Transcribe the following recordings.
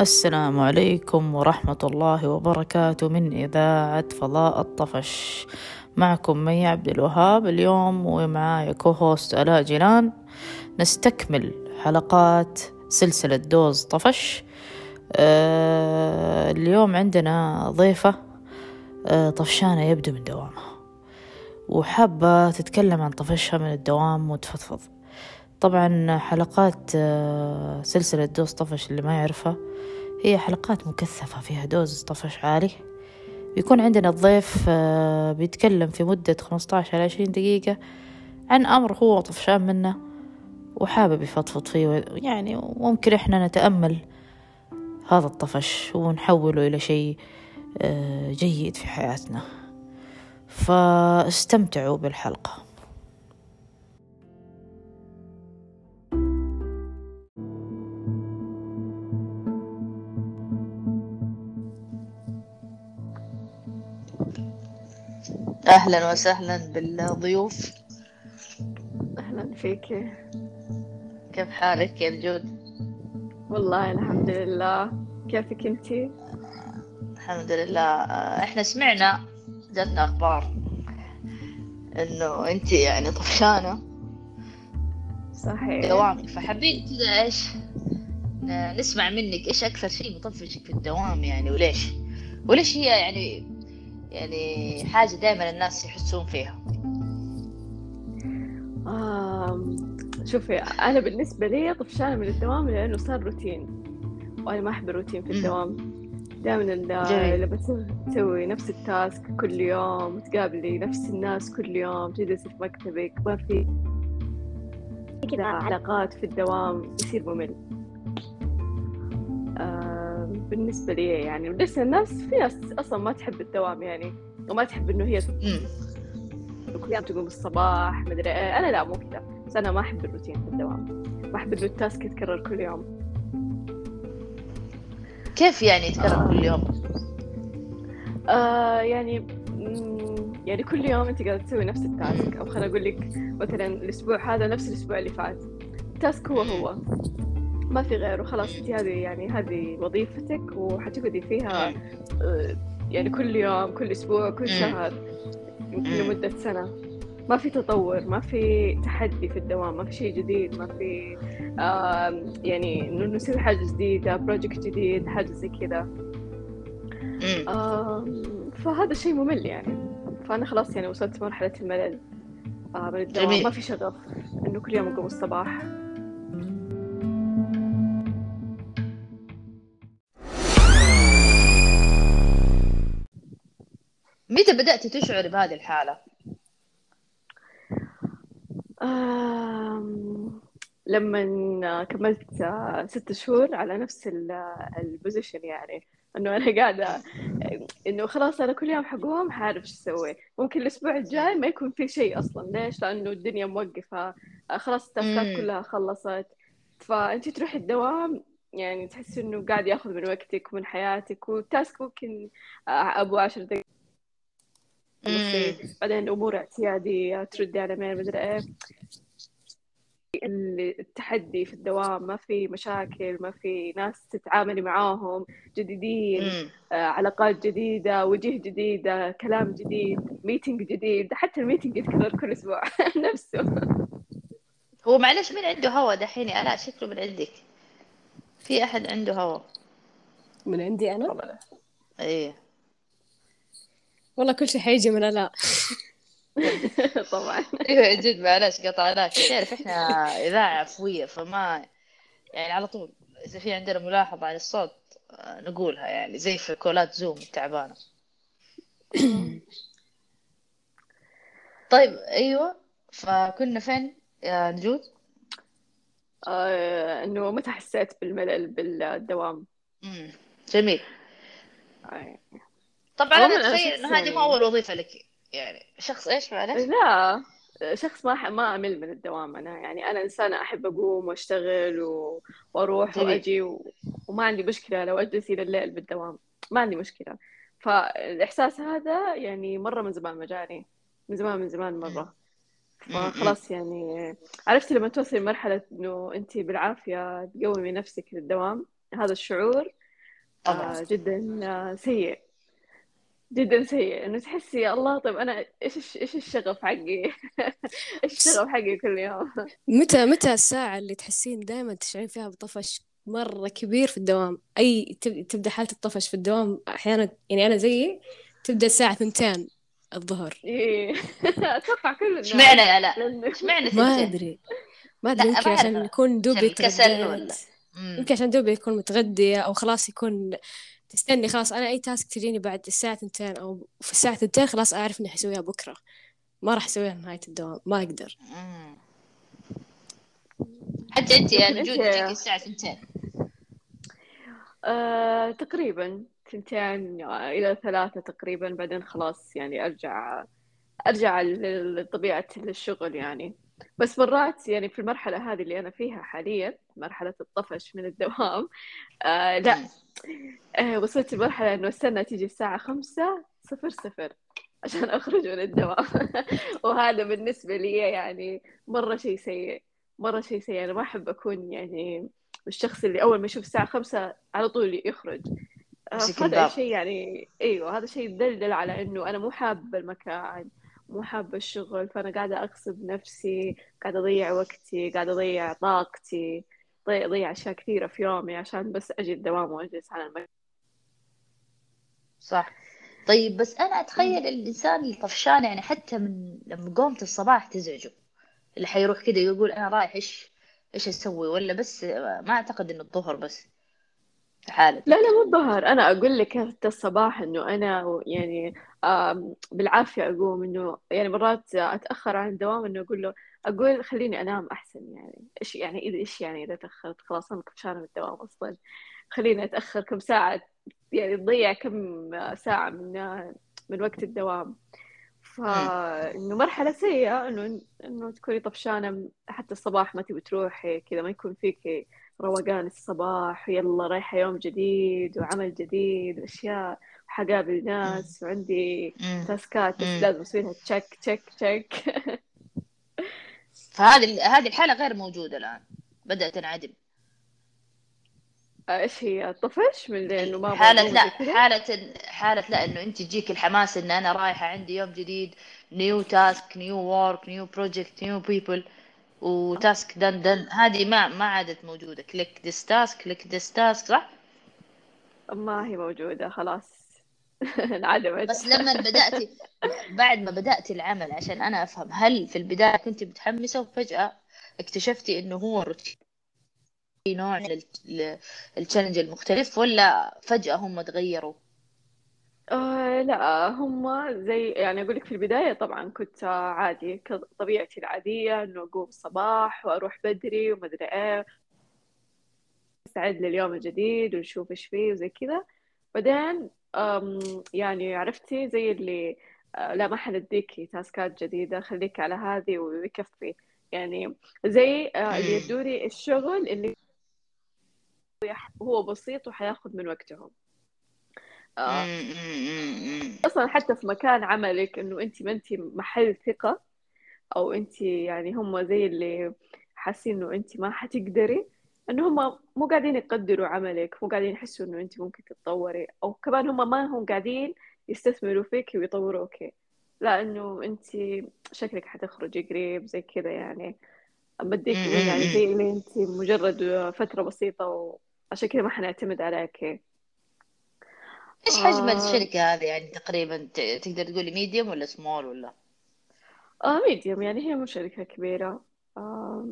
السلام عليكم ورحمة الله وبركاته من إذاعة فضاء الطفش. معكم مي عبد الوهاب اليوم ومعايا co-host آلاء جيلان. نستكمل حلقات سلسلة dose طفش. آه اليوم عندنا ضيفة آه طفشانة يبدو من دوامها. وحابة تتكلم عن طفشها من الدوام وتفضفض. طبعا حلقات آه سلسلة dose طفش اللي ما يعرفها هي حلقات مكثفة فيها dose طفش عالي. بيكون عندنا الضيف آه بيتكلم في مدة 15 إلى 20 دقيقة عن أمر هو طفشان منه وحابب يفضفض فيه يعني ممكن إحنا نتأمل هذا الطفش ونحوله إلى شيء آه جيد في حياتنا. فاستمتعوا بالحلقة. أهلا وسهلا بالضيوف. أهلا فيك. كيف حالك يا الجود؟ والله الحمد لله. كيفك انتي؟ الحمد لله. إحنا سمعنا جاتنا أخبار إنه أنت يعني طفشانة. صحيح. دوامك. فحابين كذا إيش ن- نسمع منك إيش أكثر شيء مطفشك في الدوام يعني وليش؟ وليش هي يعني يعني حاجة دائما الناس يحسون فيها شوفي أنا بالنسبة لي طفشانة من الدوام لأنه صار روتين وأنا ما أحب الروتين في. الدوام دائما. لما تسوي- تسوي نفس التاسك كل يوم تقابلي نفس الناس كل يوم تجلسي في مكتبك ما في كذا علاقات في الدوام يصير ممل آم، بالنسبة لي يعني بالنسبة للناس في ناس أصلا ما تحب الدوام يعني وما تحب إنه هي. كل يوم تقوم الصباح مدري إيه. أنا لا مو كذا بس أنا ما أحب الروتين في الدوام. ما أحب إنه ال task يتكرر كل يوم. كيف يعني يتكرر كل يوم؟ آه يعني يعني كل يوم أنت قاعدة تسوي نفس ال task. أو خليني أقول لك مثلا الأسبوع هذا نفس الأسبوع اللي فات. ال task هو هو. ما في غيره خلاص انت هذه يعني هذه وظيفتك وحتقعدي فيها آه، يعني كل يوم كل أسبوع كل مم. شهر يمكن مم. لمدة سنة ما في تطور ما في تحدي في الدوام ما في شيء جديد ما في يعني إنه نسوي حاجة جديدة project جديد حاجة زي كذا فهذا شيء ممل يعني فأنا خلاص يعني وصلت مرحلة الملل آه، من الدوام. ما في شغف إنه كل يوم أقوم الصباح بدأت تشعر بهذه الحالة؟ آم، لما كملت ست شهور على نفس البوزيشن يعني. إنه أنا قاعدة إنه خلاص أنا كل يوم حقوم حعرف إيش أسوي. ممكن الأسبوع الجاي ما يكون في شيء أصلا. ليش؟ لأنه الدنيا موقفة. خلاص التاسكات. كلها خلصت. فأنت تروحي الدوام يعني تحسي إنه قاعد ياخذ من وقتك ومن حياتك. والتاسك ممكن آه، أبو عشر دقائق بعدين امور اعتيادية تردي على ميل مدري إيه. التحدي في الدوام ما في مشاكل ما في ناس تتعاملي معاهم جديدين مم. آه، علاقات جديدة وجيه جديدة كلام جديد meeting جديد حتى ال meeting يتكرر كل أسبوع نفسه. هو معلش مين عنده هوا دحين؟ يا آلاء شكله من عندك. في أحد عنده هوا؟ من عندي أنا؟ إيه. والله كل شيء حيجي من لا طبعا. أيوه جد معلش قطعناك. تعرف إحنا إذاعة عفوية فما يعني على طول إذا في عندنا ملاحظة عن الصوت آه، نقولها يعني زي في كولات زوم التعبانة. طيب أيوه فكنا فين يا نجود؟ آه، إنه متى حسيت بالملل بالدوام؟ مم. جميل. آه، طبعا أنا اتخيل انه هذه مو اول وظيفه لك يعني شخص إيش معلش لا شخص ما ما أمل من الدوام أنا يعني أنا إنسانة أحب أقوم وأشتغل و... وأروح جميل. وأجي و... وما عندي مشكلة لو أجلس إلى الليل بالدوام ما عندي مشكلة. فالإحساس هذا يعني مرة من زمان ما جاني من زمان من زمان مرة. فخلاص يعني عرفت لما توصلي لمرحلة إنه أنت بالعافية تقومي نفسك للدوام هذا الشعور آه جدا آه، سيء. جدا سيء. إنه تحسي يا الله طيب أنا إيش إيش الشغف حقي؟ إيش الشغف حقي كل يوم؟ متى متى الساعة اللي تحسين دائما تشعرين فيها بطفش مرة كبير في الدوام؟ أي تبدأ حالة الطفش في الدوام أحيانا يعني أنا زيي تبدأ الساعة ثنتين الظهر. إيه. أتوقع كل الناس. إشمعنى لا؟ إشمعنى ما أدري. ما أدري يمكن عشان يكون دوبي تغديت. يمكن عشان دوبي يكون متغدية أو خلاص يكون تستني خلاص أنا أي تاسك تجيني بعد الساعة ثنتين أو في الساعة ثنتين خلاص أعرف إني حسويها بكرة. ما راح أسويها نهاية الدوام ما أقدر. حتى أنت يا نجود تجيك الساعة ثنتين آه، تقريبا ثنتين إلى ثلاثة تقريبا بعدين خلاص يعني أرجع أرجع لطبيعة الشغل يعني. بس مرات يعني في المرحلة هذه اللي أنا فيها حاليا مرحلة الطفش من الدوام آه لا. آه وصلت لمرحلة إنه استنى تيجي الساعة خمسة صفر صفر عشان أخرج من الدوام. وهذا بالنسبة لي يعني مرة شيء سيء مرة شيء سيء. أنا ما أحب أكون يعني الشخص اللي أول ما يشوف الساعة خمسة على طول يخرج. آه، هذا شيء يعني إيوه هذا شيء يدلل على إنه أنا مو حابة المكان. مو حابة الشغل فأنا قاعدة أغصب نفسي قاعدة أضيع وقتي قاعدة أضيع طاقتي أضيع أشياء كثيرة في يومي عشان بس أجي الدوام وأجلس على المكتب. صح. طيب بس أنا أتخيل الإنسان الطفشان يعني حتى من لما قومت الصباح تزعجه. اللي حيروح كده يقول أنا رايح إيش إيش أسوي؟ ولا بس ما أعتقد إنه الظهر بس. حالة لا لا مو الظهر. أنا أقول لك حتى الصباح إنه أنا يعني بالعافية أقوم إنه يعني مرات أتأخر عن الدوام إنه أقول له أقول خليني أنام أحسن يعني. إيش يعني إذا إيش يعني إذا تأخرت؟ خلاص أنا كنت من الدوام أصلا. خليني أتأخر كم ساعة يعني تضيع كم ساعة من من وقت الدوام. فإنه مرحلة سيئة إنه إنه تكوني طفشانة حتى الصباح ما تبي تروحي كذا ما يكون فيك روقان الصباح يلا رايحة يوم جديد وعمل جديد وأشياء حقابل ناس وعندي تاسكات بس لازم أسوي لها check check check فهذه هذه الحالة غير موجودة الآن بدأت تنعدم. إيش هي؟ طفش من إنه ما حالة لا حالة حالة لا إنه أنت تجيك الحماس إن أنا رايحة عندي يوم جديد new task new work new project new people و task done done هذه ما ما عادت موجودة click this task click this task صح؟ ما هي موجودة خلاص انعدمت بس لما بدأتي بعد ما بدأتي العمل عشان أنا أفهم هل في البداية كنت متحمسة وفجأة اكتشفتي إنه هو روتين نوع من التشالنج المختلف ولا فجأة هم تغيروا؟ آه لا هم زي يعني أقول لك في البداية طبعا كنت عادي طبيعتي العادية إنه أقوم الصباح وأروح بدري ومدري إيه أستعد لليوم الجديد ونشوف إيش فيه وزي كذا. بعدين يعني عرفتي زي اللي آه، لا ما حنديكي تاسكات جديدة خليك على هذه ويكفي. يعني زي آه، اللي يدوري الشغل اللي هو بسيط وحياخذ من وقتهم. آه. أصلا حتى في مكان عملك إنه انت ما انت محل ثقة أو انت يعني هم زي اللي حاسين إنه انت ما حتقدري إنه هم مو قاعدين يقدروا عملك مو قاعدين يحسوا إنه انت ممكن تتطوري أو كمان هم ما هم قاعدين يستثمروا فيك ويطوروك. لا إنه انت شكلك حتخرجي قريب زي كذا يعني. بديك يعني زي اللي انت مجرد فترة بسيطة وعشان كذا ما حنعتمد عليك. إيش حجم آه... الشركة هذه؟ يعني تقريبا تقدر تقولي medium ولا small ولا؟ آه medium يعني هي مو شركة كبيرة. آه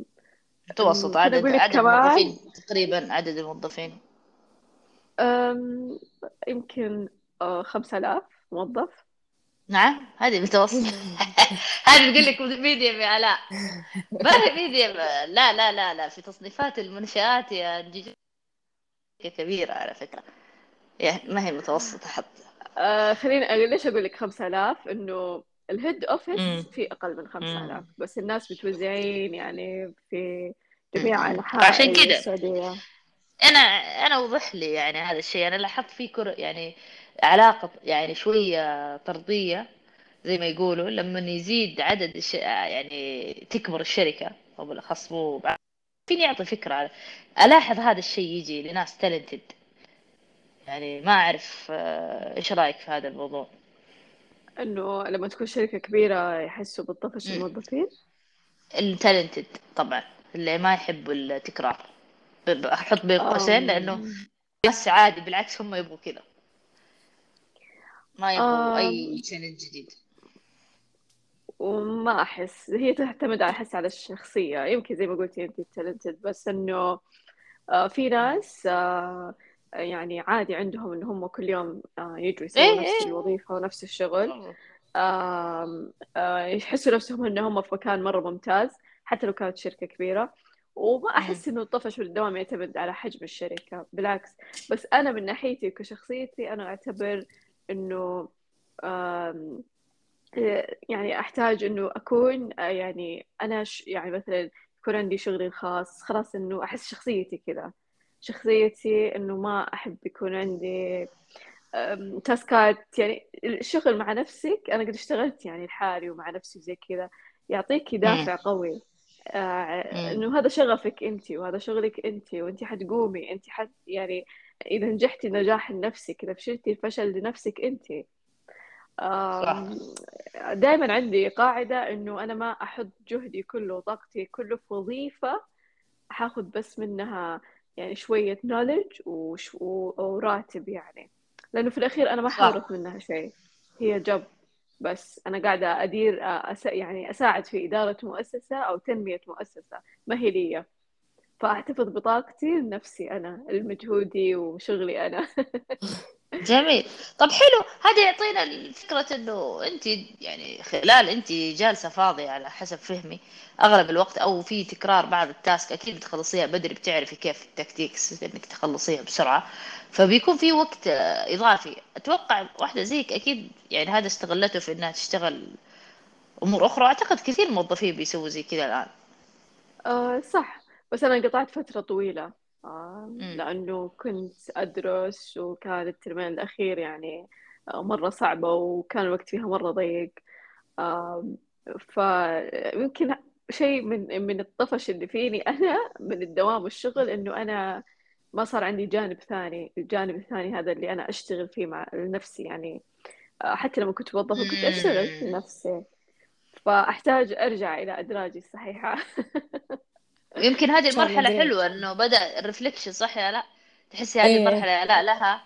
متوسط. عدد عدد الموظفين تقريبا عدد الموظفين. يمكن آه، خمسة آلاف موظف. نعم هذه متوسط. هذه بقول لك medium يا لا ما هي medium لا لا لا لا في تصنيفات المنشآت يا كبيرة على فكرة. يعني ما هي متوسطة حتى. آه خليني ليش أقول لك خمسة آلاف؟ إنه ال head office في أقل من 5000 بس الناس متوزعين يعني في جميع أنحاء عشان كذا السعودية. أنا أنا وضح لي يعني هذا الشيء. أنا لاحظت في كر يعني علاقة يعني شوية طردية زي ما يقولوا. لما يزيد عدد الش... يعني تكبر الشركة أو بالأخص مو فيني أعطي فكرة على ألاحظ هذا الشيء يجي لناس talented يعني ما أعرف آه، إيش رأيك في هذا الموضوع؟ إنه لما تكون شركة كبيرة يحسوا بالطفش. الموظفين؟ ال talented طبعا اللي ما يحبوا التكرار. أحط بين قوسين لأنه أم، بس عادي بالعكس هم يبغوا كذا. ما يبغوا أي challenge جديد. وما أحس هي تعتمد على أحس على الشخصية. يمكن زي ما قلتي أنت talented بس إنه آه، في ناس آه، يعني عادي عندهم إن هم كل يوم آه، يجوا يسووا إيه نفس إيه. الوظيفة ونفس الشغل. آم، آه، يحسوا نفسهم إن هم في مكان مرة ممتاز حتى لو كانت شركة كبيرة. وما. أحس إنه الطفش والدوام يعتمد على حجم الشركة بالعكس. بس أنا من ناحيتي كشخصيتي أنا أعتبر إنه يعني أحتاج إنه أكون آه، يعني أنا ش... يعني مثلا يكون عندي شغلي الخاص خلاص إنه أحس شخصيتي كذا. شخصيتي إنه ما أحب يكون عندي تاسكات. يعني الشغل مع نفسك أنا قد اشتغلت يعني لحالي ومع نفسي زي كذا يعطيكي. دافع قوي. آه،. إنه هذا شغفك أنت وهذا شغلك أنت وأنت حتقومي. أنت حت يعني إذا نجحتي نجاح لنفسك إذا فشلتي الفشل لنفسك صح. دائما عندي قاعدة إنه أنا ما أحط جهدي كله وطاقتي كله في وظيفة حاخذ بس منها يعني شوية knowledge وش... و... وراتب يعني. لأنه في الأخير أنا ما حورث منها شيء. هي جب بس أنا قاعدة أدير أس... يعني أساعد في إدارة مؤسسة أو تنمية مؤسسة. ما هي لي فأحتفظ بطاقتي لنفسي أنا لمجهودي وشغلي أنا. جميل. طب حلو هذا يعطينا الفكرة إنه انت يعني خلال انت جالسة فاضية على حسب فهمي أغلب الوقت أو في تكرار بعض التاسك أكيد بتخلصيها بدري بتعرفي كيف التكتيكس إنك تخلصيها بسرعة. فبيكون في وقت إضافي. أتوقع واحدة زيك أكيد يعني هذا استغلته في إنها تشتغل أمور أخرى. أعتقد كثير موظفين بيسووا زي كذا الآن. آه صح. بس أنا قطعت فترة طويلة. لأنه كنت أدرس وكان الترمين الأخير يعني آه مرة صعبة وكان الوقت فيها مرة ضيق. فيمكن شيء من من الطفش اللي فيني أنا من الدوام والشغل إنه أنا ما صار عندي جانب ثاني الجانب الثاني هذا اللي أنا أشتغل فيه مع لنفسي يعني. آه حتى لما كنت موظفة كنت أشتغل لنفسي فأحتاج أرجع إلى أدراجي الصحيحة. يمكن هذه قريب حلوة إنه بدأ الرفليكشن صح يا لا؟ تحسي هذه إيه. المرحلة يا لا لها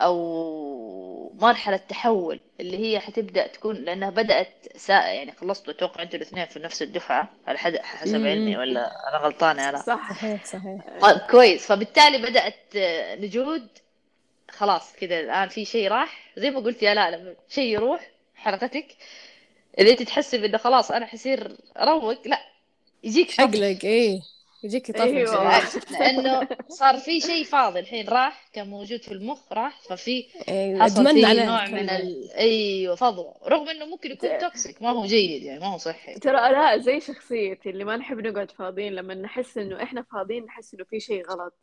أو مرحلة تحول اللي هي حتبدأ تكون لأنها بدأت سا يعني خلصتوا أتوقع أنتوا الاثنين في نفس الدفعة على حد حسب علمي أمم. ولا أنا غلطانة يا لا؟ صح صحيح صحيح. طيب كويس. فبالتالي بدأت آه، نجود خلاص كذا الآن في شيء راح. زي ما قلت يا لا لما شيء يروح حلقتك اللي أنت تحسي انه خلاص أنا حصير أروق لا. يجيك حقلق إيه. يجيك طفش أيوة. لأنه صار في شيء فاضي الحين راح كان موجود في المخ راح ففي إيه حصل عليه نوع من كله ال... أيوه فضوى رغم إنه ممكن يكون توكسيك ما هو جيد يعني ما هو صحي. ترى لا زي شخصيتي اللي ما نحب نقعد فاضيين لما نحس إنه إحنا فاضيين نحس إنه في شيء غلط.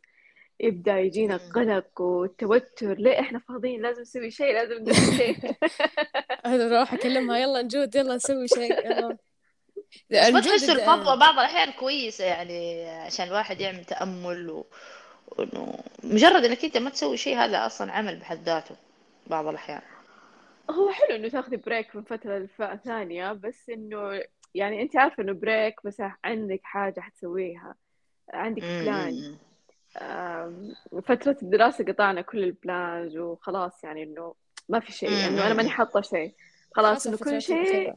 يبدأ يجينا. القلق والتوتر ليه إحنا فاضيين؟ لازم نسوي شيء لازم نسوي شيء. أنا أروح أكلمها يلا نجود يلا نسوي شيء يلا. د- الفضوى بعض الأحيان كويسة يعني عشان الواحد يعمل تأمل و... وإنه مجرد إنك أنت ما تسوي شيء هذا أصلا عمل بحد ذاته بعض الأحيان. هو حلو إنه تاخذي break من فترة للثانية بس إنه يعني أنت عارفة إنه break بس عندك حاجة حتسويها عندك plan فترة الدراسة قطعنا كل ال plans وخلاص يعني إنه ما في شيء إنه أنا ماني حاطة شيء. خلاص إنه كل شيء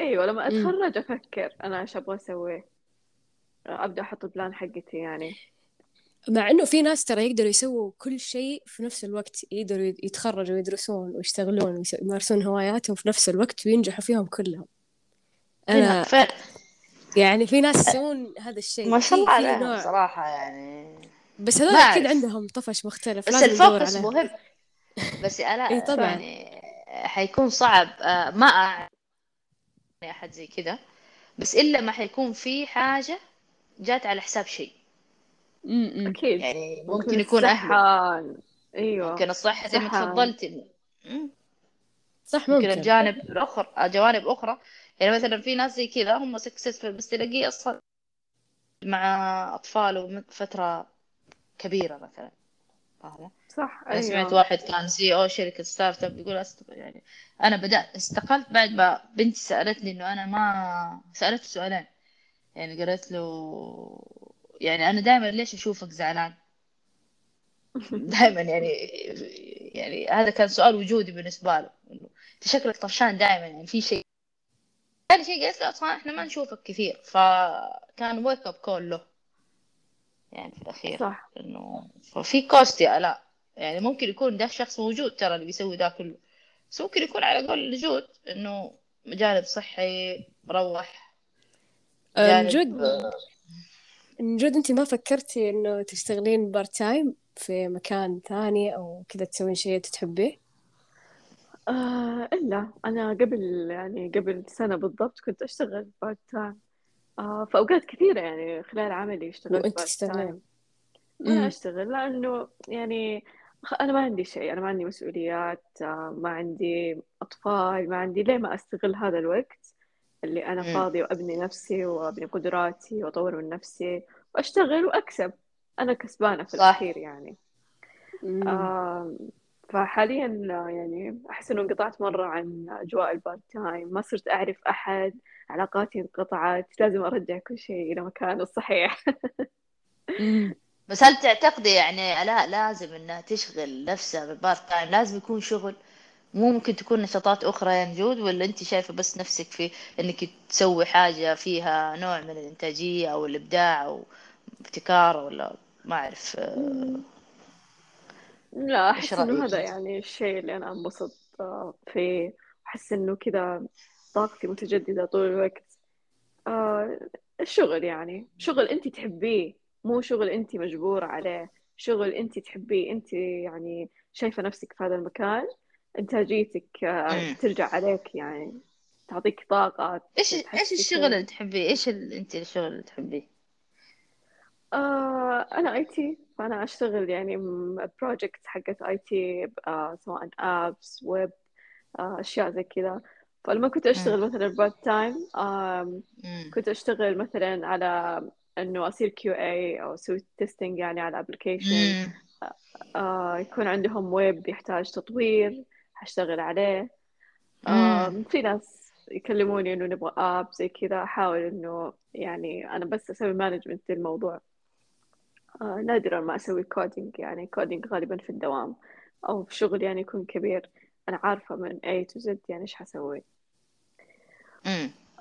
إيوه لما. أتخرج أفكر أنا إيش أبغى أسوي؟ أبدأ أحط البلان حقتي يعني. مع إنه في ناس ترى يقدروا يسووا كل شيء في نفس الوقت يقدروا يتخرجوا ويدرسون ويشتغلون ويمارسون هواياتهم في نفس الوقت وينجحوا فيهم كلهم. أنا فعلا يعني في ناس يسوون هذا الشيء. ما شاء الله عليهم صراحة يعني. بس هذول اعرف عندهم طفش مختلف بس ال focus مهم. بس إي أنا طبعا. يعني حيكون صعب. ما اعرف أحد زي كذا بس إلا ما حيكون في حاجة جات على حساب شيء. أكيد. يعني ممكن ممكن يكون الصحة أيوه. ممكن الصحة زي ما تفضلتي. صح ممكن ممكن. الجانب الأخرى جوانب أخرى. يعني مثلا في ناس زي كذا هم successful بس تلاقيه أصلا مع أطفاله من فترة كبيرة مثلا. فاهمة؟ صح أنا سمعت أيوة واحد كان CEO شركة startup يقول أست... يعني أنا بدأت استقلت بعد ما بنتي سألتني إنه أنا ما سألت سؤالين. يعني قالت له يعني أنا دائما ليش أشوفك زعلان؟ دائما يعني يعني هذا كان سؤال وجودي بالنسبة له إنه أنت شكلك طفشان دائما يعني في شيء ثاني شيء قالت له أصلا إحنا ما نشوفك كثير. فكان wake up call له. يعني في الأخير صح. إنه ففي cost يا آلاء يعني ممكن يكون ده شخص موجود ترى اللي بيسوي ده كله. بس ممكن يكون على قول نجود إنه جانب صحي مروح آه، جانب نجد نجد انت ما فكرتي إنه تشتغلين part time في مكان ثاني أو كذا تسوين شيء تحبيه؟ آه إلا. أنا قبل يعني قبل سنة بالضبط كنت أشتغل part time آه في أوقات كثيرة يعني خلال عملي اشتغلت وانت part تشتغلين. time أنا امم أشتغل لأنه يعني أنا ما عندي شيء أنا ما عندي مسؤوليات آه ما عندي أطفال ما عندي ليه ما أستغل هذا الوقت اللي أنا أمم فاضية وأبني نفسي وأبني قدراتي وأطور من نفسي وأشتغل وأكسب؟ أنا كسبانة في صح. الأخير يعني. آه فحاليا يعني أحس إنه انقطعت مرة عن أجواء ال part time. ما صرت أعرف أحد علاقاتي انقطعت لازم أرجع كل شيء إلى مكانه الصحيح. بس هل تعتقدي يعني آلاء لازم إنها تشغل نفسها بال part time لازم يكون شغل مو ممكن تكون نشاطات أخرى يا نجود ولا أنت شايفة بس نفسك في إنك تسوي حاجة فيها نوع من الإنتاجية أو الإبداع أو ابتكار ولا ما أعرف آه،. لا إنه رأيك هذا؟ يعني الشيء اللي أنا أنبسط آه، فيه أحس إنه كذا طاقتي متجددة طول الوقت آه الشغل يعني شغل أنت تحبيه مو شغل أنت مجبورة عليه شغل أنت تحبيه أنت يعني شايفة نفسك في هذا المكان إنتاجيتك آه أمم ترجع عليك يعني تعطيك طاقة إيش إيش تحسسك الشغل اللي تحبيه؟ إيش ال... أنت الشغل اللي تحبيه؟ آه أنا IT فأنا أشتغل يعني project حقت IT آه سواء ويب آه أشياء زي كذا فلما كنت أمم أشتغل مثلا part time كنت أشتغل مثلا على إنه أصير QA أو أسوي testing يعني على application أمم آه يكون عندهم ويب يحتاج تطوير أشتغل عليه. آه في ناس يكلموني إنه نبغى app زي كذا أحاول إنه يعني أنا بس أسوي management للموضوع. آه نادرا ما أسوي coding يعني coding غالبا في الدوام أو في شغل يعني يكون كبير. أنا عارفة من A to Z يعني إيش حسوي.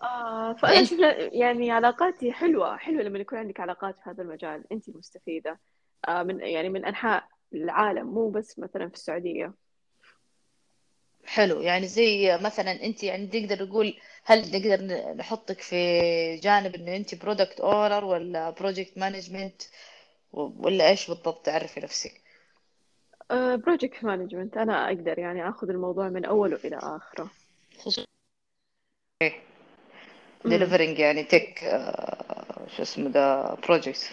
آه فأنا أشوف لا- يعني علاقاتي حلوة حلوة لما يكون عندك علاقات في هذا المجال أنت مستفيدة. آه من يعني من أنحاء العالم مو بس مثلا في السعودية. حلو. يعني زي مثلا انت يعني نقدر نقول هل نقدر نحطك في جانب إنه انت product owner ولا project management ولا إيش بالضبط تعرفي نفسك؟ project management أنا أقدر يعني أخذ الموضوع من أوله إلى آخره. خصوصا. Delivering يعني tech شو اسمه ده project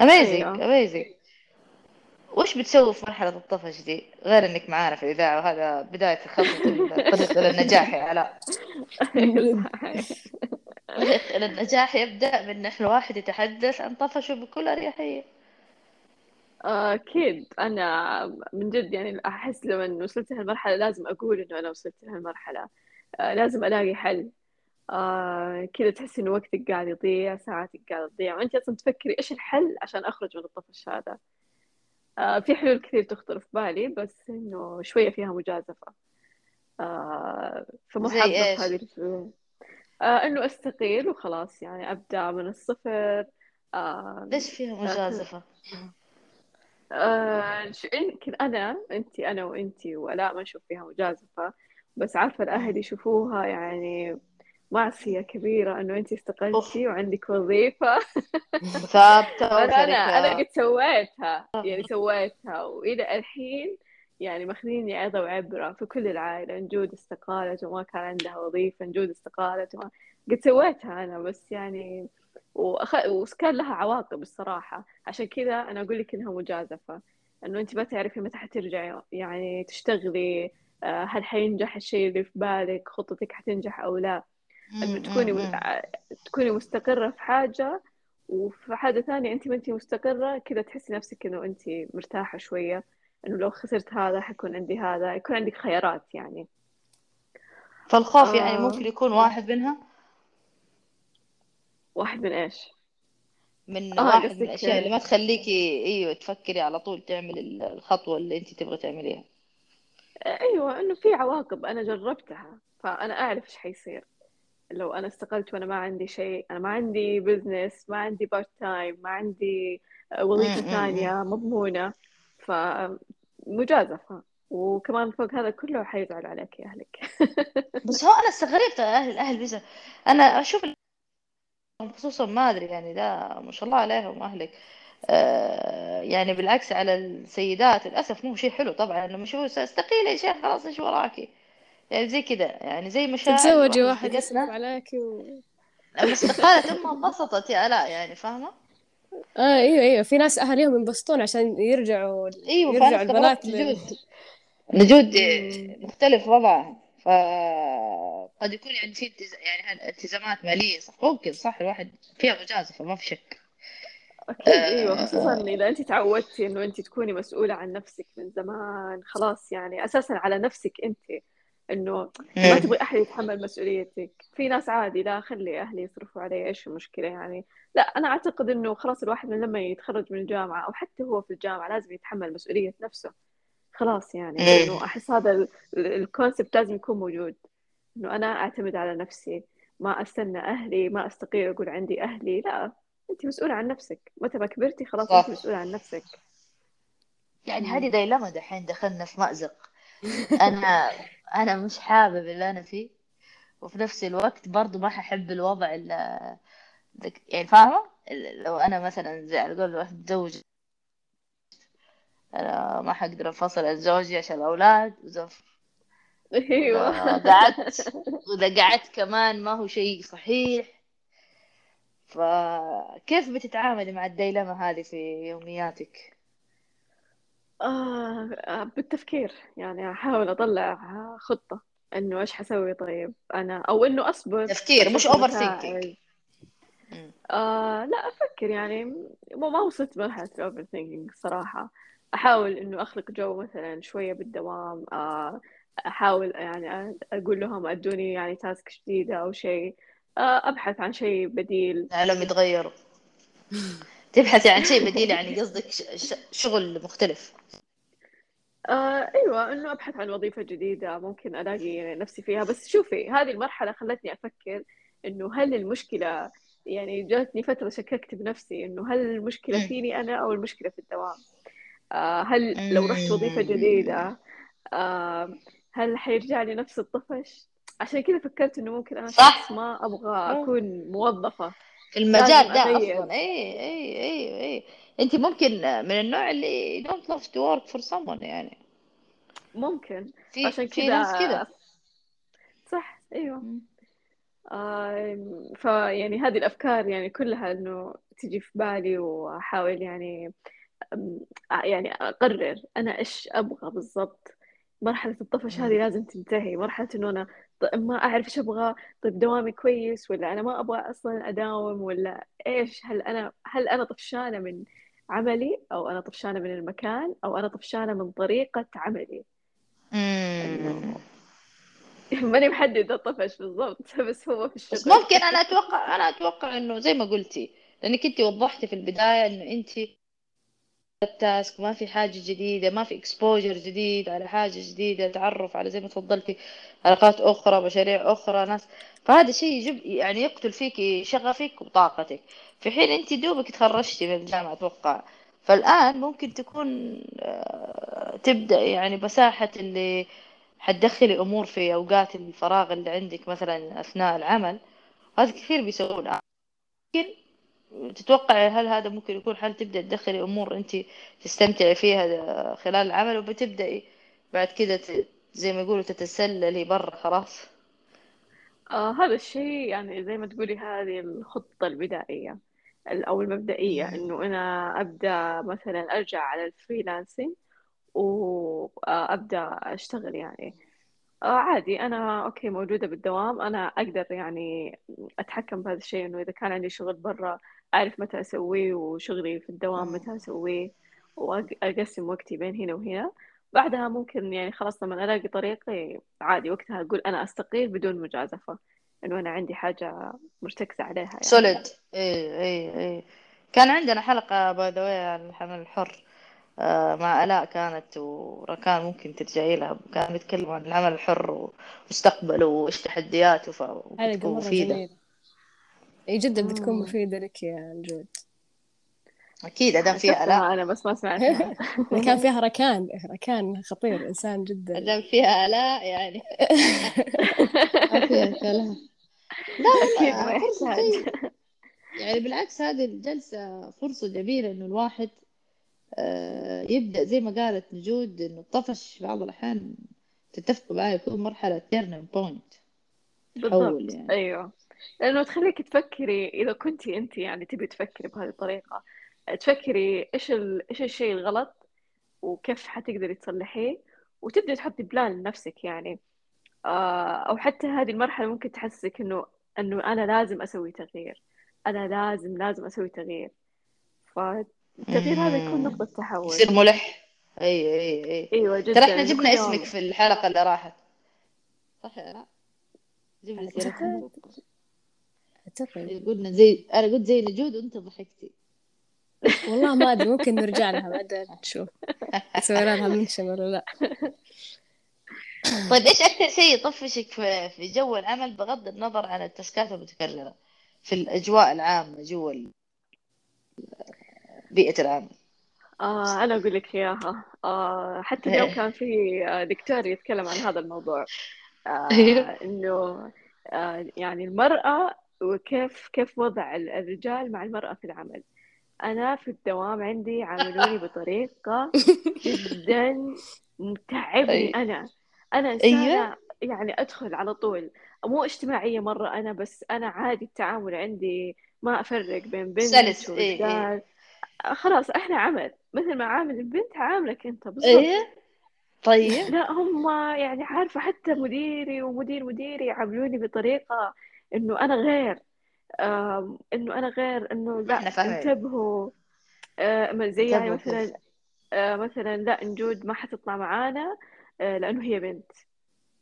amazing amazing وش بتسوي في مرحلة الطفش دي؟ غير إنك معانا في الإذاعة وهذا بداية خطوة الطريق إلى النجاح يا علاء. الطريق إلى النجاح يبدأ من إن الواحد يتحدث عن طفشه بكل أريحية. أكيد. أنا من جد يعني أحس لما وصلت لهالمرحلة لازم أقول إنه أنا وصلت لهالمرحلة. آه لازم ألاقي حل. آه كذا تحس إنه وقتك قاعد يضيع ساعاتك قاعدة تضيع. وأنت أصلا تفكري إيش الحل عشان أخرج من الطفش هذا آه في حلول كثير تخطر في بالي بس إنه شوية فيها مجازفة. آه فمو حابة هذه آه إنه أستقيل وخلاص يعني أبدأ من الصفر. آه ليش فيها آه مجازفة آه يمكن أنا أنتي أنا وأنتي وآلاء ما نشوف فيها مجازفة. بس عارفة مم. الأهل يشوفوها يعني معصية كبيرة إنه أوف استقلتي وعندك وظيفة. ثابتة أنا أنا قد سويتها. يعني سويتها. وإلى الحين يعني ماخذيني عظة وعبرة في كل العائلة. نجود استقالت وما كان عندها وظيفة. نجود استقالت وما قد سويتها أنا. بس يعني وأخ... وكان لها عواقب الصراحة. عشان كذا أنا أقول لك إنها مجازفة. إنه أنت ما تعرفي متى حترجعي. يعني تشتغلي آه، هل حينجح الشيء اللي في بالك؟ خطتك حتنجح أو لا؟ مم. تكوني. تكوني مستقرة في حاجة وفي حاجة ثانية أنت ما أنت مستقرة كذا تحسي نفسك إنه أنت مرتاحة شوية إنه لو خسرت هذا حيكون عندي هذا يكون عندك خيارات يعني فالخوف يعني آه. ممكن يكون واحد منها واحد من إيش؟ من آه، واحد من الأشياء اللي ما تخليكي أيوة تفكري على طول تعمل ال- الخطوة اللي أنت تبغي تعمليها أيوة إنه في عواقب أنا جربتها فأنا أعرف إيش حيصير لو أنا استقلت وأنا ما عندي شيء أنا ما عندي business ما عندي part time ما عندي وظيفة مم، مم، ثانية مضمونة. فمجازفة وكمان فوق هذا كله حيزعل عليك أهلك. بس هو أنا استغربت أهل الأهل بس أنا أشوف ال- خصوصا ما أدري يعني ده ما شاء الله عليهم أهلك. آه يعني بالعكس على السيدات للأسف مو شيء حلو طبعا. لما يشوفوا استقيلي يا شيخ خلاص إيش وراكي؟ يعني زي كذا يعني زي مشاعر تتزوجي واحد يصرف صديقتنا عليك و... لما استقالت أمها انبسطت يا آلاء يعني فاهمة؟ آه أيوه أيوه في ناس أهاليهم ينبسطون عشان يرجعوا أيوه يرجعوا البنات. نجود نجود. مختلف وضعها فقد يكون يعني في التز... يعني التزامات مالية صح ممكن صح الواحد فيها مجازفة ما في شك أكيد أيوة آه. خصوصا إذا أنت تعودتي إنه أنت تكوني مسؤولة عن نفسك من زمان خلاص يعني أساسا على نفسك أنت إنه ما مم. تبغي أحد يتحمل مسؤوليتك في ناس عادي لا خلي أهلي يصرفوا علي إيش المشكلة يعني لا أنا أعتقد إنه خلاص الواحد من لما يتخرج من الجامعة أو حتى هو في الجامعة لازم يتحمل مسؤولية نفسه خلاص يعني مم. إنه أحس هذا الكونسبت لازم يكون موجود إنه أنا أعتمد على نفسي ما أستنى أهلي ما أستقيل أقول عندي أهلي لا أنت مسؤولة عن نفسك متى ما كبرتي خلاص صح. أنت مسؤولة عن نفسك يعني. هذه ديلما دحين دخلنا في مأزق أنا أنا مش حابب اللي أنا فيه. وفي نفس الوقت برضو ما ححب الوضع اللي يعني فاهمة؟ لو أنا مثلا زي على قول واحد متزوج. أنا ما حقدر أنفصل عن زوجي عشان الأولاد وزف إذا قعدت. وإذا قعدت كمان ما هو شيء صحيح. فكيف بتتعاملي مع الديلمة هذه في يومياتك؟ آه بالتفكير. يعني أحاول أطلع خطة إنه إيش حسوي طيب. أنا أو إنه أصبر تفكير مش over. thinking آه لا أفكر يعني. ما ما وصلت مرحلة ال over thinking صراحة. أحاول إنه أخلق جو مثلا شوية بالدوام. آه أحاول يعني أقول لهم أدوني يعني task جديدة أو شيء. آه أبحث عن شيء بديل. العالم يتغيروا تبحثي عن شيء بديل يعني قصدك شغل مختلف آه أيوة إنه أبحث عن وظيفة جديدة ممكن ألاقي نفسي فيها بس شوفي هذه المرحلة خلتني أفكر إنه هل المشكلة يعني جاتني فترة شككت بنفسي إنه هل المشكلة مم. فيني أنا أو المشكلة في الدوام آه هل لو رحت وظيفة مم. جديدة آه هل حيرجع لي نفس الطفش عشان كذا فكرت إنه ممكن صح. شخص ما. أكون موظفة في المجال لازم ده. أصلا. اي اي اي اي انت ممكن من النوع اللي don't love to work for someone يعني. ممكن. في عشان في كذا ناس كذا صح مم. آه فيعني هذه الأفكار يعني كلها إنه تجي في بالي وأحاول يعني يعني أقرر أنا إيش أبغى بالضبط. مرحلة الطفش. هذه لازم تنتهي. مرحلة إنه أنا ط- ما أعرف إيش أبغى طيب دوامي كويس ولا أنا ما أبغى أصلا أداوم ولا إيش؟ هل أنا هل أنا طفشانة من عملي أو أنا طفشانة من المكان أو أنا طفشانة من طريقة عملي؟ مم. ماني محددة الطفش بالضبط بس هو في بس الشغل. ممكن أنا أتوقع أنا أتوقع إنه زي ما قلتي لأنك انت وضحتي في البداية إنه انت ال task ما في حاجة جديدة ما في exposure جديد على حاجة جديدة تعرف على زي ما تفضلتي علاقات أخرى مشاريع أخرى ناس. فهذا شيء يجب يعني يقتل فيك شغفك وطاقتك في حين أنت دوبك تخرجتي من الجامعة أتوقع. فالآن ممكن تكون آه، تبدأ يعني مساحه اللي حتدخلي أمور في أوقات الفراغ اللي عندك مثلا أثناء العمل. هذا كثير بيسوون ممكن تتوقع هل هذا ممكن يكون حل؟ تبدأ تدخلي أمور أنت تستمتعي فيها خلال العمل وبتبدأي بعد كده زي ما يقولوا تتسللي برا خلاص؟ آه هذا الشيء يعني زي ما تقولي هذه الخطة البدائية ال- أو المبدئية. إنه أنا أبدأ مثلا أرجع على ال freelancing وأبدأ أشتغل يعني. آه عادي أنا okay موجودة بالدوام أنا أقدر يعني أتحكم بهذا الشيء إنه إذا كان عندي شغل برا أعرف متى أسويه وشغلي في الدوام متى أسويه وأقسم وقتي بين هنا وهنا. بعدها ممكن يعني خلاص لما ألاقي طريقي عادي وقتها أقول أنا أستقيل بدون مجازفة إنه أنا عندي حاجة مرتكزة عليها يعني. solid اي اي اي كان عندنا حلقة by the way عن العمل الحر. آه، مع آلاء كانت وركان ممكن ترجعي لها. كانوا يتكلموا عن العمل الحر ومستقبله وإيش تحدياته فبتكون مرة مفيدة جميلة. إي جدا بتكون مم. مفيدة لك يا نجود. أكيد أدام فيها آلاء. شفتها أنا بس ما سمعتها كان فيها ركان ركان خطير إنسان جدا. أدام فيها آلاء يعني. ما فيها كلام لا ما يحتاج. جيدة يعني بالعكس هذه الجلسة فرصة جميلة إنه الواحد آه، يبدأ زي ما قالت نجود إنه الطفش بعض الأحيان تتفقوا معي يكون مرحلة turning point. تحول بالضبط. يعني. أيوه. لأنه تخليك تفكري إذا كنتي أنت يعني تبي تفكري بهذه الطريقة تفكري إيش ال... إيش الشيء الغلط وكيف حتقدري تصلحيه وتبدأي تحطي بلان لنفسك يعني. آه أو حتى هذه المرحلة ممكن تحسسك إنه إنه أنا لازم أسوي تغيير. أنا لازم لازم أسوي تغيير. فالتغيير هذا يكون. نقطة تحول. يصير ملح. أي أي أيوة ترى جدا إنه كل جبنا اسمك في الحلقة اللي راحت. صح آلاء جبنا سيرتك أعتقد. قلنا زي أنا قلت زي نجود وأنت ضحكتي. والله ما أدري ممكن نرجع لها بعدين نشوف. نسوي لها منشن ولا لا. طيب إيش أكثر شيء يطفشك في في جو العمل بغض النظر عن التاسكات المتكررة في الأجواء العامة جوا بيئة العمل؟ آه أنا أقول لك إياها. آه حتى اليوم إيه. كان في آه، دكتور يتكلم عن هذا الموضوع. آه إنه آه يعني المرأة وكيف كيف وضع ال- الرجال مع المرأة في العمل. أنا في الدوام عندي عاملوني بطريقة جدا متعبني. أنا. أنا أيوه. إنسانة يعني أدخل على طول. مو اجتماعية مرة أنا بس أنا عادي التعامل عندي ما أفرق بين بنت سلس. إيه إيه. ورجال. خلاص إحنا عمل. مثل ما عامل البنت عاملك أنت بالضبط. إيه. طيب. لا هم يعني عارفة حتى مديري ومدير مديري يعاملوني بطريقة إنه أنا غير إنه أنا غير إنه لا. انتبهوا. آه، زي يعني مثلا آه، مثلا لا نجود ما حتطلع معانا آه، لأنه هي بنت.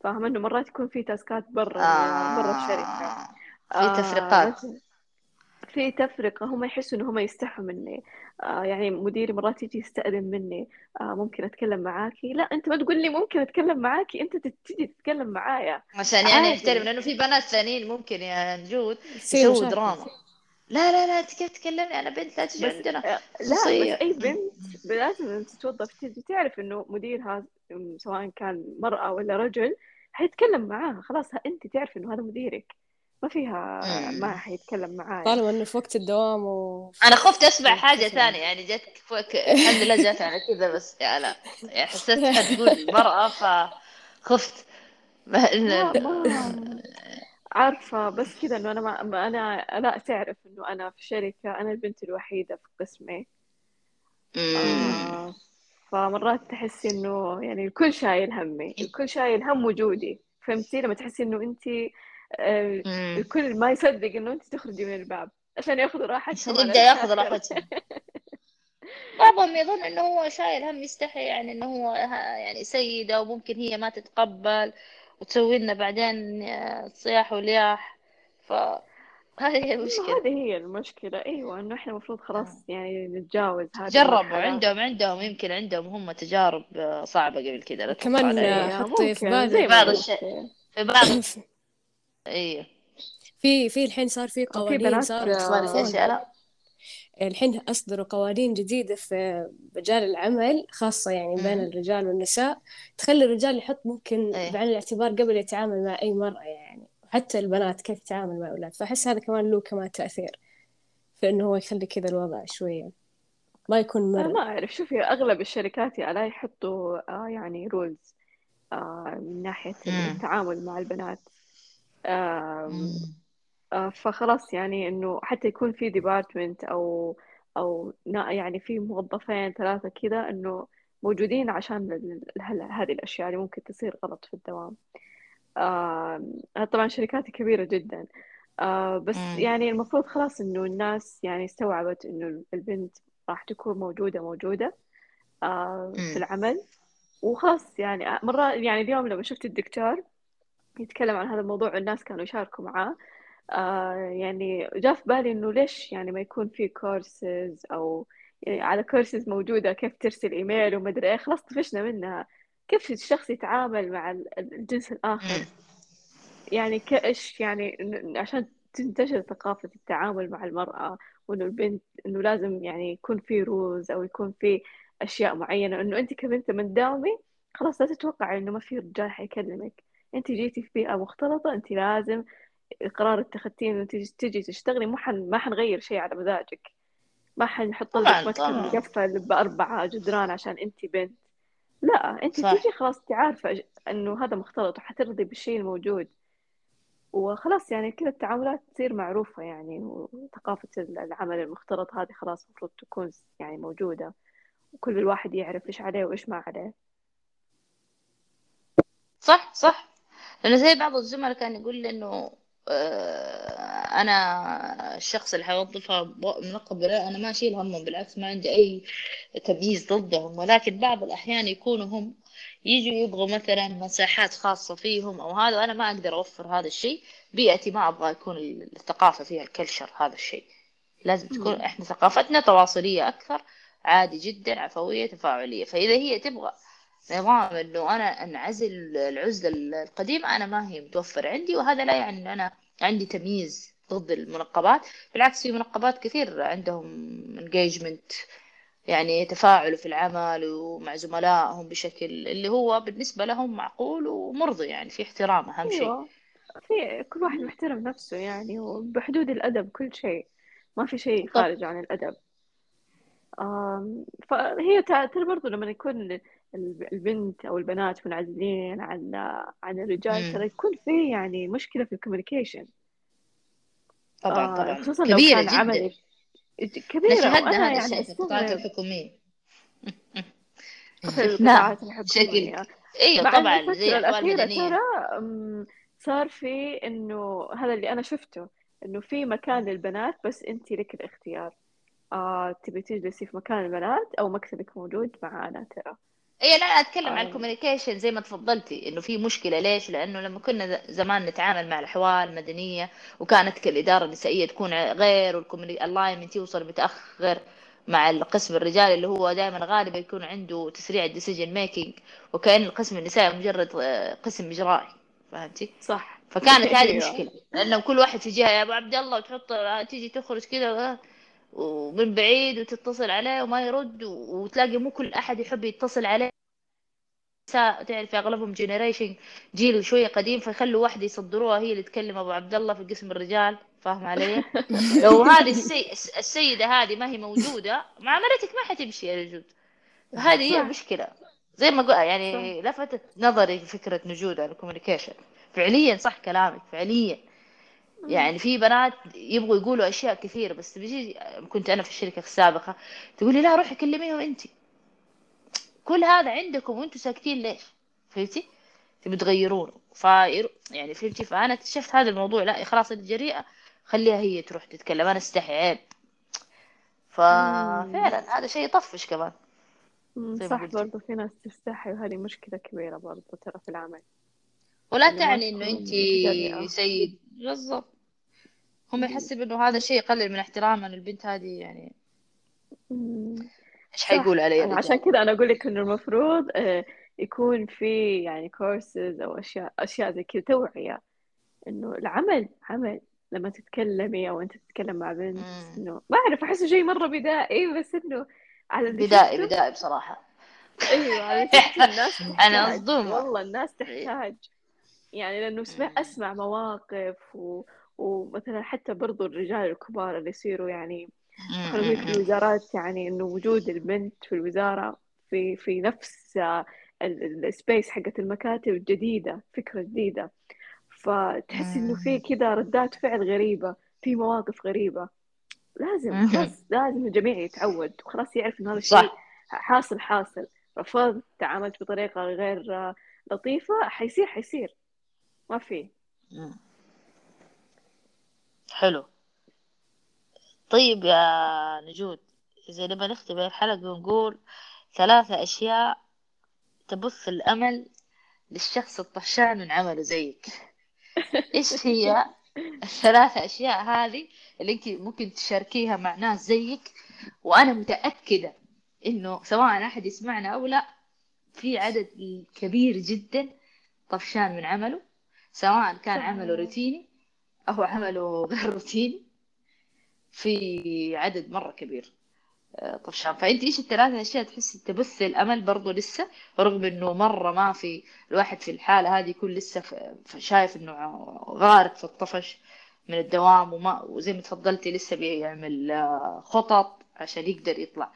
فاهمة؟ إنه مرات يكون في تاسكات برا ال- برا الشركة آه. في آه تفرقات. مثلا في تفرقة هم يحسوا إن هم يستحوا مني. آه يعني مديري مرات يجي يستأذن مني آه ممكن أتكلم معاكي؟ لا أنت ما تقول لي ممكن أتكلم معاكي أنت تجي تتكلم معايا. عشان يعني. يحترم لأنه في بنات ثانيين ممكن يا نجود يسووا. دراما. لا لا لا أنت كيف تكلمني أنا بنت لا تجي عندنا. آه لا بس أي بنت لازم تتوظف تجي تعرف إنه مديرها سواء كان مرأة ولا رجل حيتكلم معاها خلاص أنت تعرف إنه هذا مديرك. ما فيها. ما حيتكلم معايا طالما إنه في وقت الدوام و أنا خفت أسمع حاجة كثر. ثانية يعني جت فوق الحمد لله جت على كذا بس يا لا يعني حسيتها تقول مرأة فخفت ما إن- ما عارفة بس كذا إنه أنا ما ما أنا لا تعرف إنه أنا في شركة أنا البنت الوحيدة في قسمي. آه فمرات تحسي إنه يعني الكل شايل همي الكل شايل هم وجودي فهمتي لما تحسي إنه أنت آه مم. الكل ما يصدق إنه أنت تخرجي من الباب عشان ياخذوا راحتهم عشان يبدأ ياخذ. راحتهم بعضهم يظن إنه هو شايل هم يستحي يعني إنه هو يعني سيدة وممكن هي ما تتقبل وتسوي لنا بعدين آه، صياح ولياح فهذه هي المشكلة هذه هي المشكلة أيوة إنه إحنا المفروض خلاص يعني نتجاوز هذه جربوا عندهم عندهم يمكن عندهم هم تجارب آه، صعبة قبل كذا كمان. إيه، حطي في ما بعض. الشيء. في بعض أيوه في في الحين صار في قوانين آه، صار يخالفون يا لا الحين أصدروا قوانين جديدة في مجال العمل خاصة يعني بين مم. الرجال والنساء. تخلي الرجال يحط ممكن إيه. بعين الاعتبار قبل يتعامل مع أي مرأة يعني. وحتى البنات كيف تتعامل مع الأولاد فأحس هذا كمان له كمان تأثير في إنه هو يخلي كذا الوضع شوية. ما يكون أنا مرن. ما أعرف. شوفي أغلب الشركات يا آلاء يحطوا آه يعني رولز آه من ناحية. التعامل مع البنات. آه. آه فخلاص يعني إنه حتى يكون في ديبارتمنت أو نا- يعني في موظفين ثلاثة كذا إنه موجودين عشان هذه الأشياء اللي ممكن تصير غلط في الدوام آه طبعا شركات كبيرة جدا آه بس. يعني المفروض خلاص إنه الناس يعني استوعبت إنه البنت راح تكون موجودة موجودة آه في. العمل وخلاص يعني مرة يعني اليوم لما شفت الدكتور يتكلم عن هذا الموضوع والناس كانوا يشاركوا معاه. آه يعني جاء في بالي إنه ليش يعني ما يكون في كورسز أو يعني على كورسز موجودة كيف ترسل إيميل ومدري إيه. خلاص طفشنا منها. كيف الشخص يتعامل مع ال- الجنس الآخر؟ مم. يعني كإيش يعني عشان تنتشر ثقافة التعامل مع المرأة وإنه البنت إنه لازم يعني يكون في روز أو يكون في أشياء معينة. إنه أنت كبنت لما تداومي خلاص لا تتوقعي إنه ما في رجال حيكلمك. أنت جيتي في بيئة مختلطة أنت لازم القرار اتخذتيه إنه تجي تجي تشتغلي. ما حن ما حنغير شيء على مزاجك. ما حنحط لك مكتب مقفل بأربعة جدران عشان أنت بنت. لا أنت صح. تيجي خلاص أنت عارفة إنه هذا مختلط وحترضي بالشيء الموجود. وخلاص يعني كذا التعاملات تصير معروفة يعني وثقافة العمل المختلط هذه خلاص المفروض تكون يعني موجودة. وكل الواحد يعرف إيش عليه وإيش ما عليه. صح صح. لأنه زي بعض الزملاء كان يقول لي إنه آه، أنا الشخص اللي حيوظفها ب- منقب ولا أنا ما أشيل همهم بالعكس ما عندي أي تمييز ضدهم. ولكن بعض الأحيان يكونوا هم يجوا يبغوا مثلا مساحات خاصة فيهم أو هذا وأنا ما أقدر أوفر هذا الشيء. بيئتي ما أبغى يكون الثقافة فيها الكلشر هذا الشيء. لازم تكون مم. إحنا ثقافتنا تواصلية أكثر عادي جدا عفوية تفاعلية. فإذا هي تبغى نظام إنه أنا أنعزل العزلة القديمة أنا ما هي متوفرة عندي وهذا لا يعني ان أنا عندي تمييز ضد المنقبات. بالعكس في منقبات كثير عندهم انجيجمنت يعني تفاعلوا في العمل ومع زملائهم بشكل اللي هو بالنسبة لهم معقول ومرضي يعني في احترام أهم شيء. أيوة. في كل واحد محترم نفسه يعني وبحدود الأدب كل شيء. ما في شيء خارج عن الأدب. فهي ترى برضو لما يكون البنت أو البنات منعزلين عن عن الرجال ترى. يكون في يعني مشكلة في الكوميونيكيشن. طبعا طبعا. خصوصا لو كبيرة كان جدا. إحنا كبيرة. وأنا هذا يعني الشيء في القطاعات أستغرب الحكومية. في نعم القطاعات بشكل الحكومية. إيوه طبعا زي الأخيرة ترى صار في إنه هذا اللي أنا شفته إنه في مكان للبنات بس أنت لك الاختيار. آه تبي تجلسي في مكان البنات أو مكتبك موجود معانا ترى. اي لا أتكلم عن آه الكوميونيكيشن زي ما تفضلتي إنه في مشكلة. ليش؟ لأنه لما كنا زمان نتعامل مع الأحوال المدنية وكانت كالاداره النسائية تكون غير وال alignment يوصل متأخر مع القسم الرجالي اللي هو دائما غالبا يكون عنده تسريع ال decision making وكأن القسم النسائي مجرد آه، قسم إجرائي. فهمتي؟ صح. فكانت هذه أيوه. مشكلة. لأنه كل واحد في جهة يا أبو عبد الله وتحط تيجي تخرج كذا ومن بعيد وتتصل عليه وما يرد وتلاقي مو كل أحد يحب يتصل عليه. تعرف أغلبهم generation جيل شوية قديم فيخلوا واحدة يصدروها هي اللي تكلم أبو عبد الله في قسم الرجال. فاهم علي؟ لو هذه السي... السيدة هذه ما هي موجودة معاملتك ما حتمشي يا رجل فهذه هي المشكلة. زي ما قلت يعني لفتت نظري فكرة نجود على ال communication فعليا صح كلامك فعليا. يعني في بنات يبغوا يقولوا أشياء كثير بس بيجي كنت أنا في الشركة السابقة تقولي لا روحي كلميهم انت. كل هذا عندكم وأنتم ساكتين ليش؟ فهمتي؟ تبي تغيرونه ف يعني فهمتي؟ فأنا اكتشفت هذا الموضوع لا خلاص الجريئه خليها هي تروح تتكلم أنا استحي عيب. ففعلا هذا شيء يطفش كمان. صح برضو في ناس تستحي وهذه مشكلة كبيرة برضو ترى في العمل. ولا تعني إنه انت سيد بالضبط. هم. يحسب إنه هذا الشيء يقلل من احترامها للبنت هذه يعني. إيش حيقول علي عشان كذا أنا أقول لك إنه المفروض آه، يكون في يعني كورسز أو أشياء أشياء زي كذا توعية. إنه العمل عمل. لما تتكلمي أو أنت تتكلم مع بنت. إنه ما أعرف أحسه شيء مرة بدائي بس إنه على بدائي بدائي بصراحة. أيوة على الناس أنا تحتاج. مصدومة والله الناس تحتاج. يعني لأنه سمع مم. أسمع مواقف و... ومثلا حتى برضو الرجال الكبار اللي يصيروا يعني في مم. الوزارات يعني إنه وجود البنت في الوزارة في في نفس السبيس حقت المكاتب جديدة فكرة جديدة فتحس إنه في. كذا ردات فعل غريبة في مواقف غريبة لازم. خلاص لازم الجميع يتعود وخلاص يعرف إنه هذا الشيء حاصل حاصل رفضت تعاملت بطريقة غير لطيفة حيصير حيصير ما في. مم. حلو. طيب يا نجود إذا نبغى نختم الحلقة ونقول ثلاثة أشياء تبث الأمل للشخص الطفشان من عمله زيك. إيش هي الثلاثة أشياء هذه اللي أنت ممكن تشاركيها مع ناس زيك؟ وأنا متأكدة إنه سواء أحد يسمعنا أو لا في عدد كبير جدا طفشان من عمله. سواء كان. عمله روتيني أو عمله غير روتيني في عدد مرة كبير. آه، طفشان فأنت إيش الثلاثة أشياء تحسي تبث الأمل برضو لسه؟ رغم إنه مرة ما في الواحد في الحالة هذه يكون لسه شايف إنه غارق في الطفش من الدوام وما وزي ما تفضلتي لسه بيعمل آه، خطط عشان يقدر يطلع.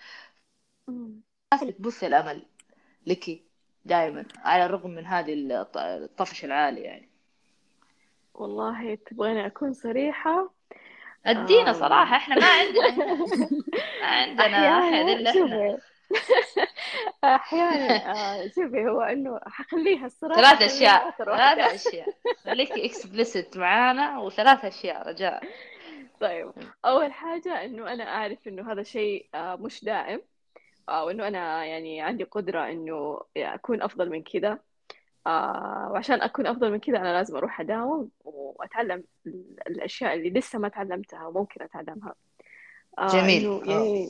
تبث الأمل لك دائما على الرغم من هذه الط- الطفش العالي يعني. والله تبغيني أكون صريحة؟ ادينا آم. صراحة إحنا ما عندنا ما عندنا أحد أحيانا إلا إحنا. شوفي أحيانا آه، شوفي هو إنه حخليها الصراحة ثلاث واحدة. ثلاث أشياء. خليكي اكسبلسيت معانا وثلاث أشياء رجاء. طيب أول حاجة إنه أنا أعرف إنه هذا شيء آه، مش دائم آه، وإنه أنا يعني عندي قدرة إنه أكون أفضل من كذا. آه، وعشان أكون أفضل من كذا أنا لازم أروح أداوم وأتعلم ال- الأشياء اللي لسه ما تعلمتها وممكن أتعلمها. آه، جميل. إنه يعني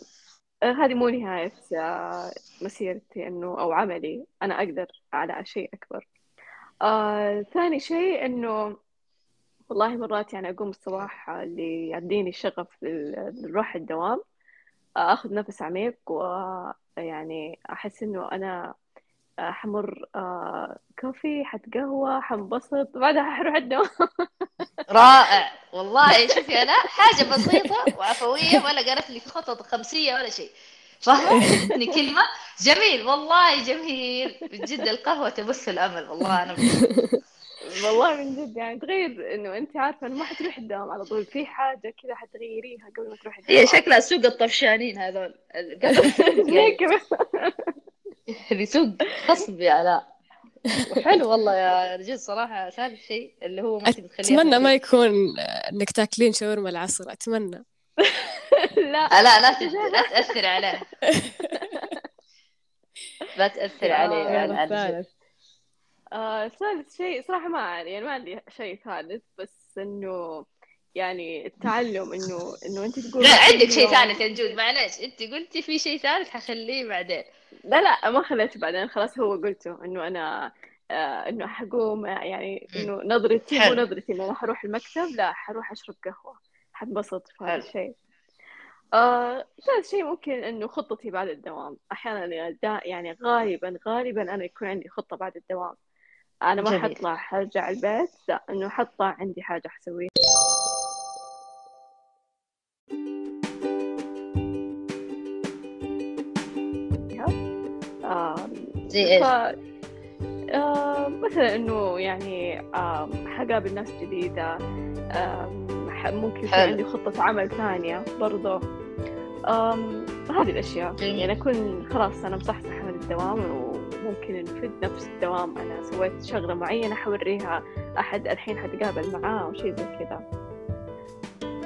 آه، هذه مو نهاية آه، مسيرتي إنه أو عملي. أنا أقدر على شيء أكبر. آه، ثاني شيء إنه والله مرات يعني أقوم الصباح اللي يعديني الشغف لل- للروح الدوام أخذ نفس عميق ويعني أحس إنه أنا حمر آه، كوفي حتقهوى حنبسط بعدها حروح الدوام رائع. والله شوفي أنا حاجة بسيطة وعفوية ولا قالت لي خطط خمسية ولا شيء. فهمتني كلمة جميل. والله جميل. بجد القهوة تبث الأمل. والله أنا والله من جد يعني تغير إنه أنت عارفة إنه ما حتروح الدوام على طول. في حاجة كذا حتغيريها قبل ما تروح الدوام هي شكلها سوق الطفشانين هذول. زي كذا هذه سوق غصب يا آلاء وحلو والله يا رجل صراحة ثالث شيء اللي هو ممكن تخليه أتمنى ما يكون إنك تاكلين شاورما العصر أتمنى. لا. لا لا تأثر عليه. لا تأثر عليه آه، ثالث شيء صراحة ما أعرف يعني ما عندي شيء ثالث بس إنه يعني التعلم إنه إنه أنت تقول لا عندك شيء ثالث يا نجود معلش أنت قلتي في شيء ثالث حخليه بعدين. لا لا ما خليته بعدين خلاص هو قلته إنه أنا آه إنه حقوم يعني إنه نظرتي مو. نظرتي إنه أنا حروح المكتب لا حروح أشرب قهوة حنبسط في هذا. الشيء آه ثالث شيء ممكن إنه خطتي بعد الدوام أحيانا دا يعني غالبا غالبا أنا يكون عندي خطة بعد الدوام أنا ما جميل. حطلع حرجع البيت لا إنه حطلع عندي حاجة حسويها زي إيش؟ ف آه، مثلا إنه يعني آم، حقابل ناس جديدة آم، ح- ممكن يكون. عندي خطة عمل ثانية برضو آم، هذه الأشياء جميل. يعني أكون خلاص أنا مصحصحة من الدوام وممكن إنه في نفس الدوام أنا سويت شغلة معينة حوريها أحد الحين حتقابل معاه أو شيء زي كذا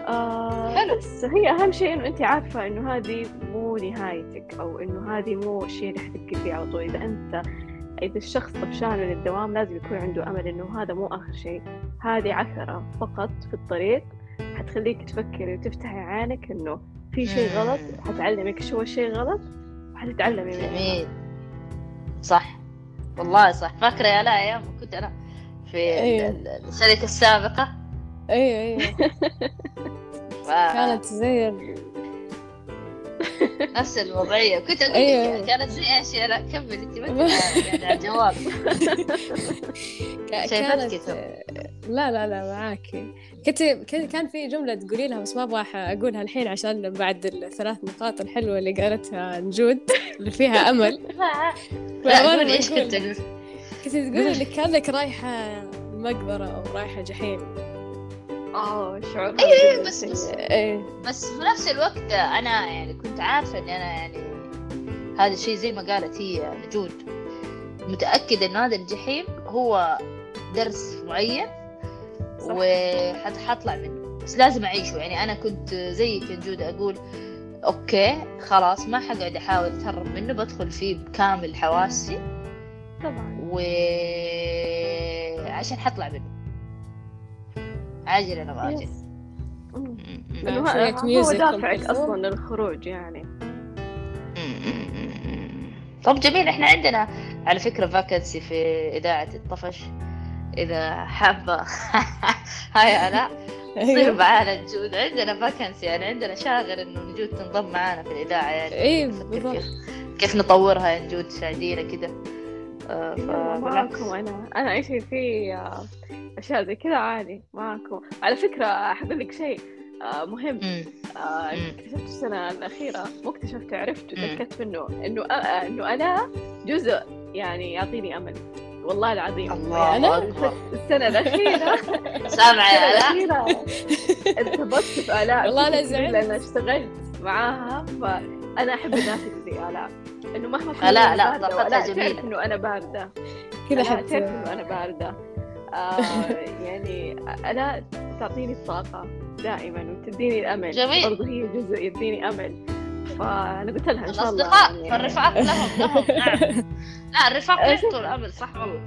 آه حلو. بس هي أهم شيء إنه أنت عارفة إنه هذه مو نهايتك أو إنه هذه مو الشيء اللي حتبقي فيه على طول. إذا أنت إذا الشخص طفشان من الدوام لازم يكون عنده أمل إنه هذا مو آخر شيء. هذه عثرة فقط في الطريق. حتخليك تفكري وتفتحي عينك إنه في شيء. غلط حتعلمك شو الشيء غلط وحتتعلمي منه. جميل. صح. والله صح. فاكرة يا لا أيام كنت أنا في ال- الشركة السابقة. أيوة أيوة. ف- كانت زي نفس الوضعية. كنت أقول أيوة. لك كانت زي إيش يا لا كمل أنت ما يعني على الجواب. كتب. لا لا لا معاكي. كنت كان كان في جملة تقولي لها بس ما أبغى أقولها الحين عشان بعد الثلاث نقاط الحلوة اللي قالتها نجود اللي فيها أمل. لا قولي إيش كنت أقول. كنت تقولي إنك كأنك رايحة مقبرة أو رايحة جحيم. آه شعور أيوة، جداً بس-. بس- إيه. بس في نفس الوقت أنا يعني كنت عارفة إني أنا يعني هذا الشيء زي ما قالت هي نجود. متأكدة إنه هذا الجحيم هو درس معين. وحطلع منه. بس لازم أعيشه. يعني أنا كنت زيك يا جودة أقول okay خلاص ما حقعد أحاول أتهرب منه. بدخل فيه بكامل حواسي طبعا. و عشان حطلع منه. عاجلا ام آجل yes. مم. م- م- لأنه مع ه- شوية هو دافعك. أصلا للخروج يعني. طب جميل إحنا عندنا على فكرة فاكنسي في إذاعة الطفش. إذا حابة. هاي أنا. تصير أيوه معانا نجود. عندنا فاكنسي يعني عندنا شاغر إنه نجود تنضم معانا في الإذاعة يعني. إيه بالضبط. كيف كيف نطورها يا نجود؟ تساعدينا كده. معاكم أنا أنا أي شيء فيه آه، أشياء زي كذا عادي معاكم على فكرة حقول لك شيء آه، مهم. آه،. اكتشفت السنة الأخيرة مو اكتشفت عرفت مم. وتأكدت منه إنه آه، إنه أنا جزء يعني يعطيني أمل والله العظيم الله أنا؟ أكبر السنة الأخيرة سامعة يا الأخيرة ارتبطت في آلاء والله كبير زعلت. لأن اشتغلت معاها فأنا أحب الناس اللي زي آلاء إنه مهما كنت لا، طاقتها وآلاء جميلة. تعرف إنه أنا باردة. كذا آلاء تعرف حتى إنه أنا باردة. آه يعني آلاء تعطيني الطاقة دائما وتديني الأمل. جميل. برضه هي جزء يديني أمل. فأنا قلت لها إن شاء الله الأصدقاء يعني. فالرفاق لهم لهم. نعم. لا الرفاق يعطوا الأمل صح والله.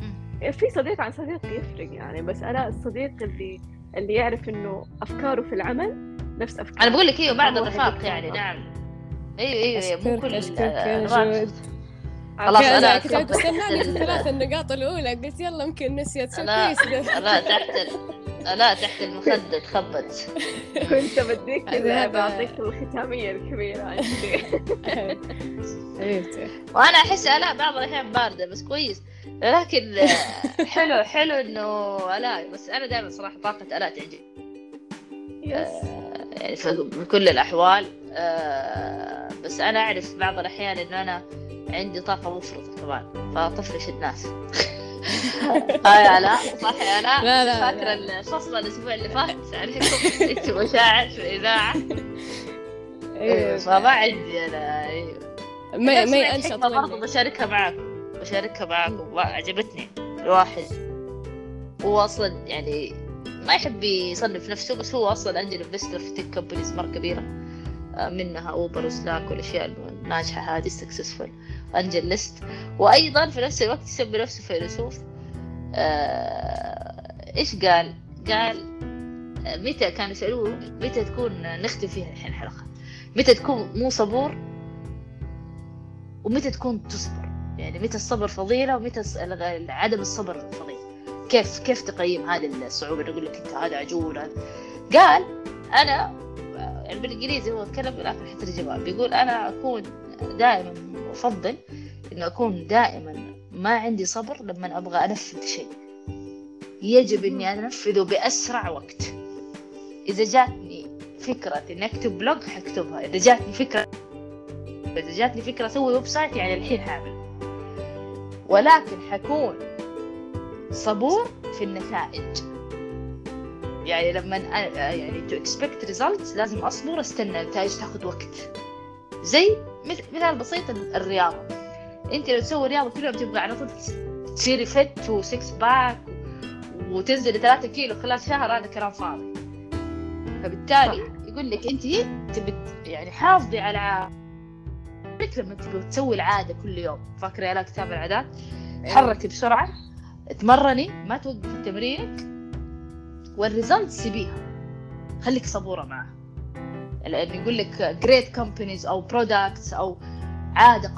مم. في صديق عن صديق يفرق يعني بس أنا الصديق اللي اللي يعرف إنه أفكاره في العمل نفس أفكاري أنا بقول لك أيوه هو الرفاق يعني. نعم. أيوه أيوه مو كل خلاص أنا كنت استناني في ال- الثلاث النقاط الأولى. قلت يلا يمكن نسيت. شو لا. لا تحت ال- لا تحت المخدة تخبط. كنت بديك كذا بعطيك الختامية الكبيرة. عندي وأنا أحس الاء بعض الأحيان باردة بس كويس. لكن آه، حلو حلو إنه الاء بس أنا دائما صراحة طاقة الاء تعجبني. يس يعني في كل الأحوال. آه، بس أنا أعرف بعض الأحيان إنه أنا عندي طاقة مفرطة كمان فأطفش الناس هاي علاء صح يا لا، لا، فاكرة لا. الفصل الأسبوع اللي فات؟ عليكم أنت مشاعر في الإذاعة؟ أيوه فما عندي أنا أيوه ما ما ينشط برضه بشاركها معاكم بشاركها معاكم عجبتني الواحد. هو أصلا يعني ما يحب يصنف نفسه بس هو أصلا angel investor في tech companies مره كبيرة. منها Uber و Slack والأشياء الناجحة هذه successful AngelList وأيضا في نفس الوقت يسمي نفسه فيلسوف آه، إيش قال؟ قال آه، متى كانوا يسألوه؟ متى تكون نختم فيها الحين الحلقة؟ متى تكون مو صبور؟ ومتى تكون تصبر؟ يعني متى الصبر فضيلة ومتى عدم الصبر فضيلة؟ كيف كيف تقيم هذه الصعوبة؟ اللي يقول لك أنت هذا عجول قال أنا يعني بالإنجليزي هو تكلم بالاخر حترجمها بيقول أنا أكون دائما أفضل إنه أكون دائما ما عندي صبر لما أبغى أنفذ شيء. يجب إني أنفذه بأسرع وقت. إذا جاتني فكرة إني أكتب بلوج حكتبها إذا جاتني فكرة إذا جاتني فكرة أسوي website يعني الحين حاعمل ولكن حكون صبور في النتائج. يعني لما يعني to expect results لازم أصبر أستنى النتائج تاخذ وقت. زي مث- مثال بسيط ال- الرياضة. أنت لو تسوي رياضة كل يوم تبغى على طول تصيري fit و six pack وتنزلي ثلاثة كيلو خلال شهر هذا كلام فاضي. فبالتالي يقول لك أنت تبي يعني حافظي على لما تبغي تسوي العادة كل يوم. فاكرة يا كتاب العادات؟ تحركي بسرعة. تمرني ما توقفي تمرينك وال result سيبيها. خليك صبورة معها. لأن يقول لك great companies أو products أو عادة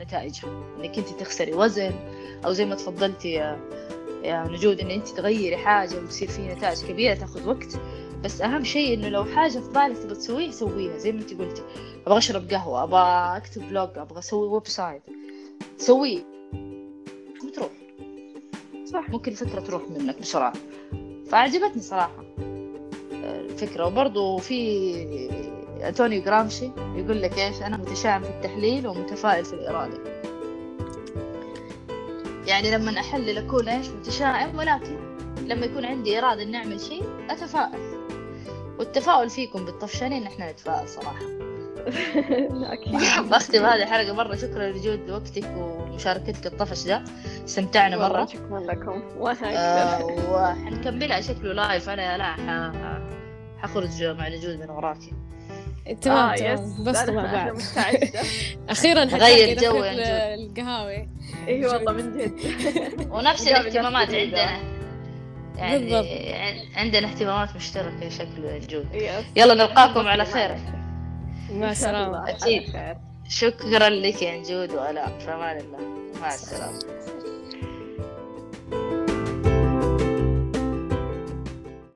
نتائجها. إنك أنت تخسري وزن أو زي ما تفضلتي يا نجود إن أنت تغيري حاجة وتصير في نتائج كبيرة تاخذ وقت. بس أهم شيء إنه لو حاجة في بالك تبغى تسويها سويها. زي ما أنت قلتي. أبغى أشرب قهوة أبغى أكتب blog أبغى أسوي website سويه. صح. ممكن الفكرة تروح منك بسرعة. فعجبتني صراحة. الفكرة. وبرضو في أنطونيو جرامشي يقول لك إيش؟ أنا متشائم في التحليل ومتفائل في الإرادة. يعني لما أحلل أكون إيش؟ متشائم ولكن لما يكون عندي إرادة إني أعمل شيء أتفائل. والتفاؤل فيكم بالطفشانين إن إحنا نتفائل صراحة. أكيد. بختم هذه الحلقة مرة. شكرا لجود وقتك ومشاركتك الطفش ده. استمتعنا مرة. شكرا لكم. وأنا آه وحنكملها شكله لايف أنا لا. حخرج مع نجود من وراكي. تمام آه، تمام. بس مع بعض مستعدة. أخيرا غير حتلاقي جو القهاوي. اي والله من جد. ونفس الاهتمامات. عندنا. يعني بالضبط. عن- عندنا اهتمامات مشتركة شكله يس. يلا نلقاكم على خير. مع إن شاء الله. السلامة أكيد. شكرا لك يا نجود وآلاء في أمان الله مع السلامة.